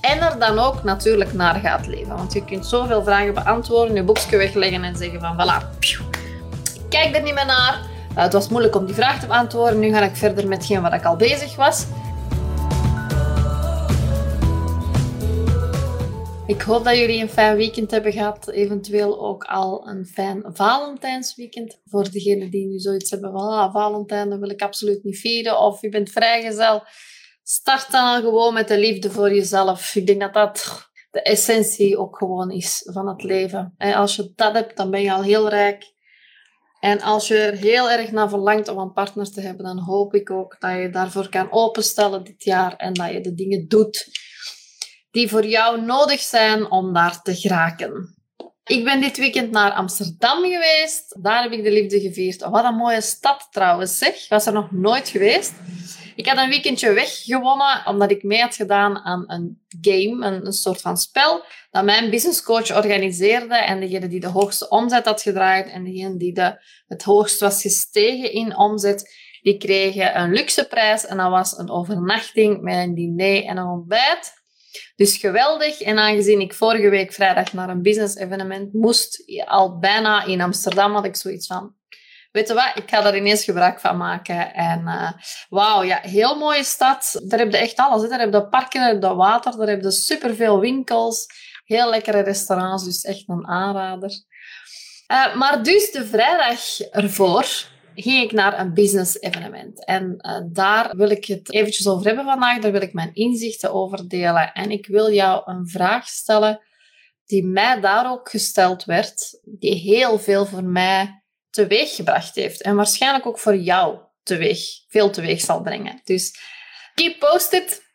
En er dan ook natuurlijk naar gaat leven. Want je kunt zoveel vragen beantwoorden, je boekje wegleggen en zeggen van voilà, kijk er niet meer naar. Uh, het was moeilijk om die vraag te beantwoorden. Nu ga ik verder met hetgeen wat ik al bezig was. Ik hoop dat jullie een fijn weekend hebben gehad. Eventueel ook al een fijn Valentijnsweekend. Voor degenen die nu zoiets hebben van ah, Valentijn, wil ik absoluut niet vieren. Of je bent vrijgezel. Start dan gewoon met de liefde voor jezelf. Ik denk dat dat de essentie ook gewoon is van het leven. En als je dat hebt, dan ben je al heel rijk. En als je er heel erg naar verlangt om een partner te hebben, dan hoop ik ook dat je daarvoor kan openstellen dit jaar en dat je de dingen doet die voor jou nodig zijn om daar te geraken. Ik ben dit weekend naar Amsterdam geweest. Daar heb ik de liefde gevierd. Wat een mooie stad trouwens, zeg. Ik was er nog nooit geweest. Ik had een weekendje weggewonnen omdat ik mee had gedaan aan een game, een, een soort van spel, dat mijn businesscoach organiseerde. En degene die de hoogste omzet had gedraaid en degene die de, het hoogst was gestegen in omzet, die kregen een luxe prijs. En dat was een overnachting met een diner en een ontbijt. Dus geweldig. En aangezien ik vorige week vrijdag naar een business evenement moest, al bijna in Amsterdam, had ik zoiets van, weet je wat, ik ga er ineens gebruik van maken. En uh, wauw, ja, heel mooie stad. Daar heb je echt alles. Hè. Daar heb je parken, daar heb water, daar heb je superveel winkels. Heel lekkere restaurants, dus echt een aanrader. Uh, maar dus de vrijdag ervoor ging ik naar een business evenement. En uh, daar wil ik het eventjes over hebben vandaag. Daar wil ik mijn inzichten over delen. En ik wil jou een vraag stellen die mij daar ook gesteld werd, die heel veel voor mij teweeggebracht heeft. En waarschijnlijk ook voor jou teweeg, veel teweeg zal brengen. Dus keep posted.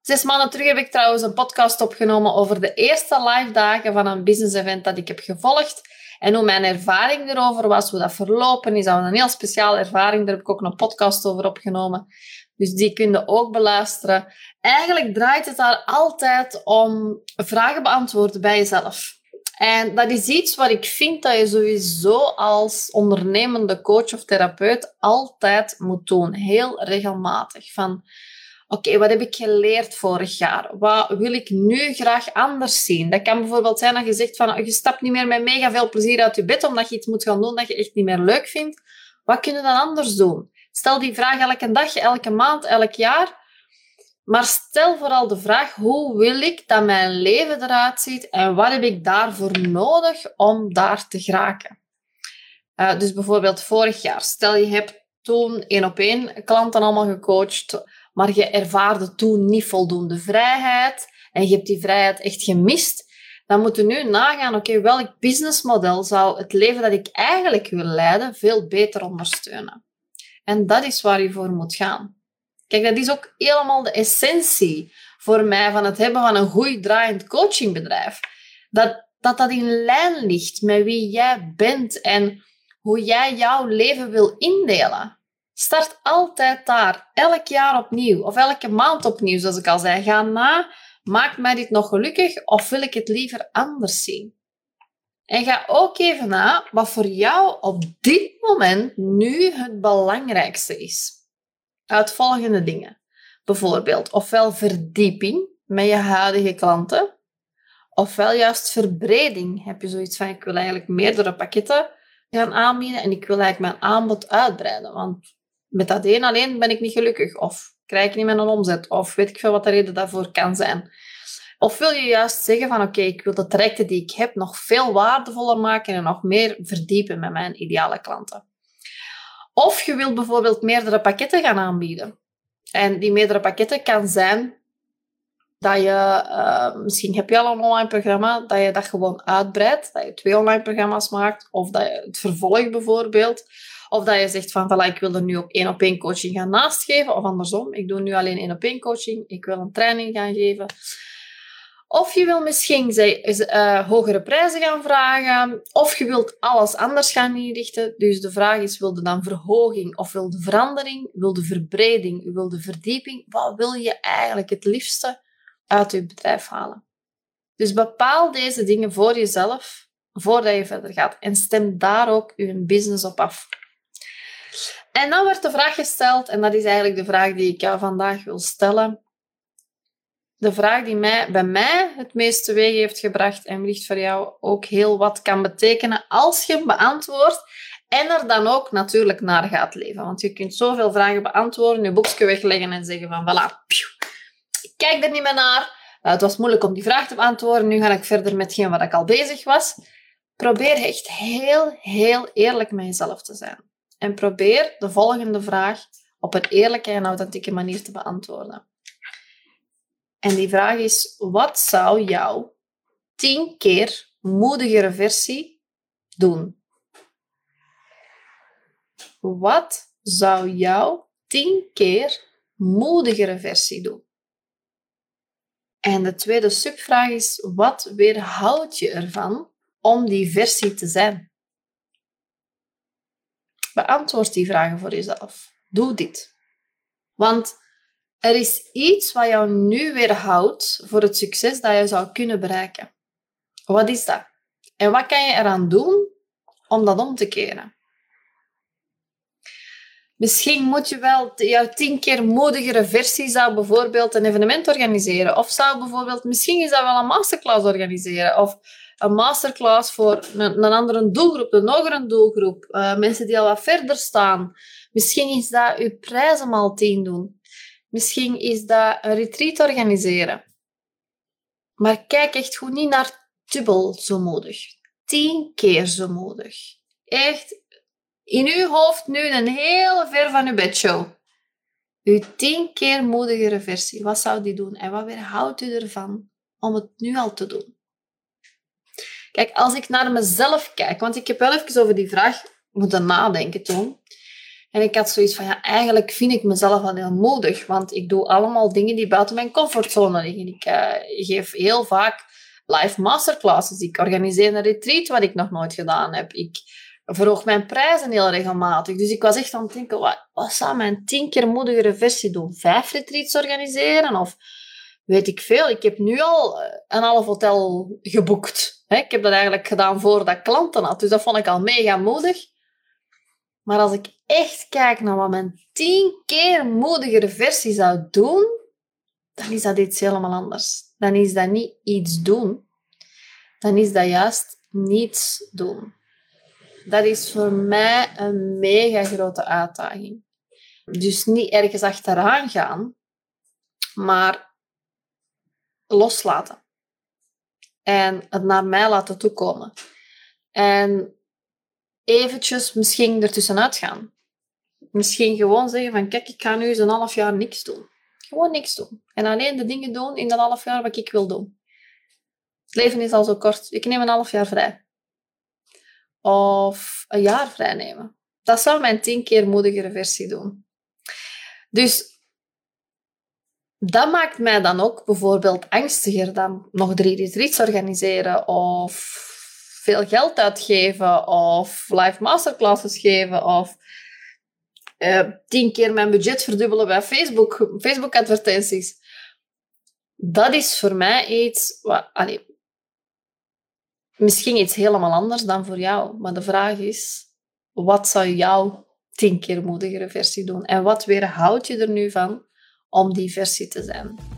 Zes maanden terug heb ik trouwens een podcast opgenomen over de eerste live dagen van een business event dat ik heb gevolgd. En hoe mijn ervaring erover was, hoe dat verlopen is, dat was een heel speciale ervaring. Daar heb ik ook een podcast over opgenomen. Dus die kun je ook beluisteren. Eigenlijk draait het daar altijd om vragen beantwoorden bij jezelf. En dat is iets wat ik vind dat je sowieso als ondernemende coach of therapeut altijd moet doen. Heel regelmatig. Van, Oké, wat heb ik geleerd vorig jaar? Wat wil ik nu graag anders zien? Dat kan bijvoorbeeld zijn dat je zegt van je stapt niet meer met mega veel plezier uit je bed omdat je iets moet gaan doen dat je echt niet meer leuk vindt. Wat kun je dan anders doen? Stel die vraag elke dag, elke maand, elk jaar. Maar stel vooral de vraag, hoe wil ik dat mijn leven eruit ziet en wat heb ik daarvoor nodig om daar te geraken? Uh, dus bijvoorbeeld vorig jaar, stel je hebt toen één op één klanten allemaal gecoacht maar je ervaarde toen niet voldoende vrijheid en je hebt die vrijheid echt gemist, dan moeten we nu nagaan, oké, welk businessmodel zou het leven dat ik eigenlijk wil leiden veel beter ondersteunen? En dat is waar je voor moet gaan. Kijk, dat is ook helemaal de essentie voor mij van het hebben van een goed draaiend coachingbedrijf. Dat, dat dat in lijn ligt met wie jij bent en hoe jij jouw leven wil indelen. Start altijd daar, elk jaar opnieuw of elke maand opnieuw, zoals ik al zei. Ga na, maakt mij dit nog gelukkig of wil ik het liever anders zien? En ga ook even na wat voor jou op dit moment nu het belangrijkste is. Uit volgende dingen. Bijvoorbeeld, ofwel verdieping met je huidige klanten, ofwel juist verbreding. Heb je zoiets van, ik wil eigenlijk meerdere pakketten gaan aanbieden en ik wil eigenlijk mijn aanbod uitbreiden. Want met dat één alleen ben ik niet gelukkig. Of krijg ik niet een omzet. Of weet ik veel wat de reden daarvoor kan zijn. Of wil je juist zeggen van oké, ik wil de trajecten die ik heb nog veel waardevoller maken en nog meer verdiepen met mijn ideale klanten. Of je wilt bijvoorbeeld meerdere pakketten gaan aanbieden. En die meerdere pakketten kan zijn dat je, uh, misschien heb je al een online programma, dat je dat gewoon uitbreidt, dat je twee online programma's maakt, of dat je het vervolg bijvoorbeeld. Of dat je zegt van, voilà, ik wil er nu ook één op één coaching gaan naastgeven. Of andersom, ik doe nu alleen één op één coaching. Ik wil een training gaan geven. Of je wil misschien uh, hogere prijzen gaan vragen. Of je wilt alles anders gaan inrichten. Dus de vraag is, wil je dan verhoging of wil de verandering? Wil de verbreding? Wil de verdieping? Wat wil je eigenlijk het liefste uit je bedrijf halen? Dus bepaal deze dingen voor jezelf voordat je verder gaat. En stem daar ook je business op af. En dan werd de vraag gesteld, en dat is eigenlijk de vraag die ik jou vandaag wil stellen. De vraag die mij, bij mij het meest teweeg heeft gebracht en wellicht voor jou ook heel wat kan betekenen als je hem beantwoordt en er dan ook natuurlijk naar gaat leven. Want je kunt zoveel vragen beantwoorden, je boekje wegleggen en zeggen van voilà, ik kijk er niet meer naar. Uh, het was moeilijk om die vraag te beantwoorden, nu ga ik verder met hetgeen wat ik al bezig was. Probeer echt heel, heel eerlijk met jezelf te zijn. En probeer de volgende vraag op een eerlijke en authentieke manier te beantwoorden. En die vraag is: wat zou jouw tien keer moedigere versie doen? Wat zou jouw tien keer moedigere versie doen? En de tweede subvraag is: wat weerhoudt je ervan om die versie te zijn? Beantwoord die vragen voor jezelf. Doe dit. Want er is iets wat jou nu weerhoudt voor het succes dat je zou kunnen bereiken. Wat is dat? En wat kan je eraan doen om dat om te keren? Misschien moet je wel jouw tien keer modigere versie zou bijvoorbeeld een evenement organiseren. Of zou bijvoorbeeld, misschien is dat wel een masterclass organiseren. Of een masterclass voor een, een andere doelgroep, een hogere doelgroep. Uh, mensen die al wat verder staan. Misschien is dat je prijzen mal tien doen. Misschien is dat een retreat organiseren. Maar kijk echt goed niet naar dubbel zo moedig. Tien keer zo moedig. Echt in uw hoofd nu een hele ver van uw bedshow. Uw tien keer moedigere versie. Wat zou die doen? En wat weerhoudt u ervan om het nu al te doen? Kijk, als ik naar mezelf kijk, want ik heb wel even over die vraag moeten nadenken toen. En ik had zoiets van, ja, eigenlijk vind ik mezelf wel heel moedig, want ik doe allemaal dingen die buiten mijn comfortzone liggen. Ik uh, geef heel vaak live masterclasses. Ik organiseer een retreat wat ik nog nooit gedaan heb. Ik verhoog mijn prijzen heel regelmatig. Dus ik was echt aan het denken, wat, wat zou mijn tien keer moedigere versie doen? Vijf retreats organiseren? Of weet ik veel. Ik heb nu al eh, een half hotel geboekt. Ik heb dat eigenlijk gedaan voordat ik klanten had. Dus dat vond ik al mega moedig. Maar als ik echt kijk naar wat mijn tien keer moedigere versie zou doen, dan is dat iets helemaal anders. Dan is dat niet iets doen. Dan is dat juist niets doen. Dat is voor mij een mega grote uitdaging. Dus niet ergens achteraan gaan, maar loslaten. En het naar mij laten toekomen. En eventjes misschien ertussenuit gaan. Misschien gewoon zeggen van, kijk, ik ga nu eens een half jaar niks doen. Gewoon niks doen. En alleen de dingen doen in dat half jaar wat ik wil doen. Het leven is al zo kort. Ik neem een half jaar vrij. Of een jaar vrij nemen. Dat zou mijn tien keer moedigere versie doen. Dus dat maakt mij dan ook bijvoorbeeld angstiger dan nog drie retreats organiseren of veel geld uitgeven of live masterclasses geven of uh, tien keer mijn budget verdubbelen bij Facebook, Facebook advertenties. Dat is voor mij iets wat, allee, misschien iets helemaal anders dan voor jou. Maar de vraag is, wat zou jouw tien keer moedigere versie doen? En wat weerhoudt je er nu van om die versie te zijn.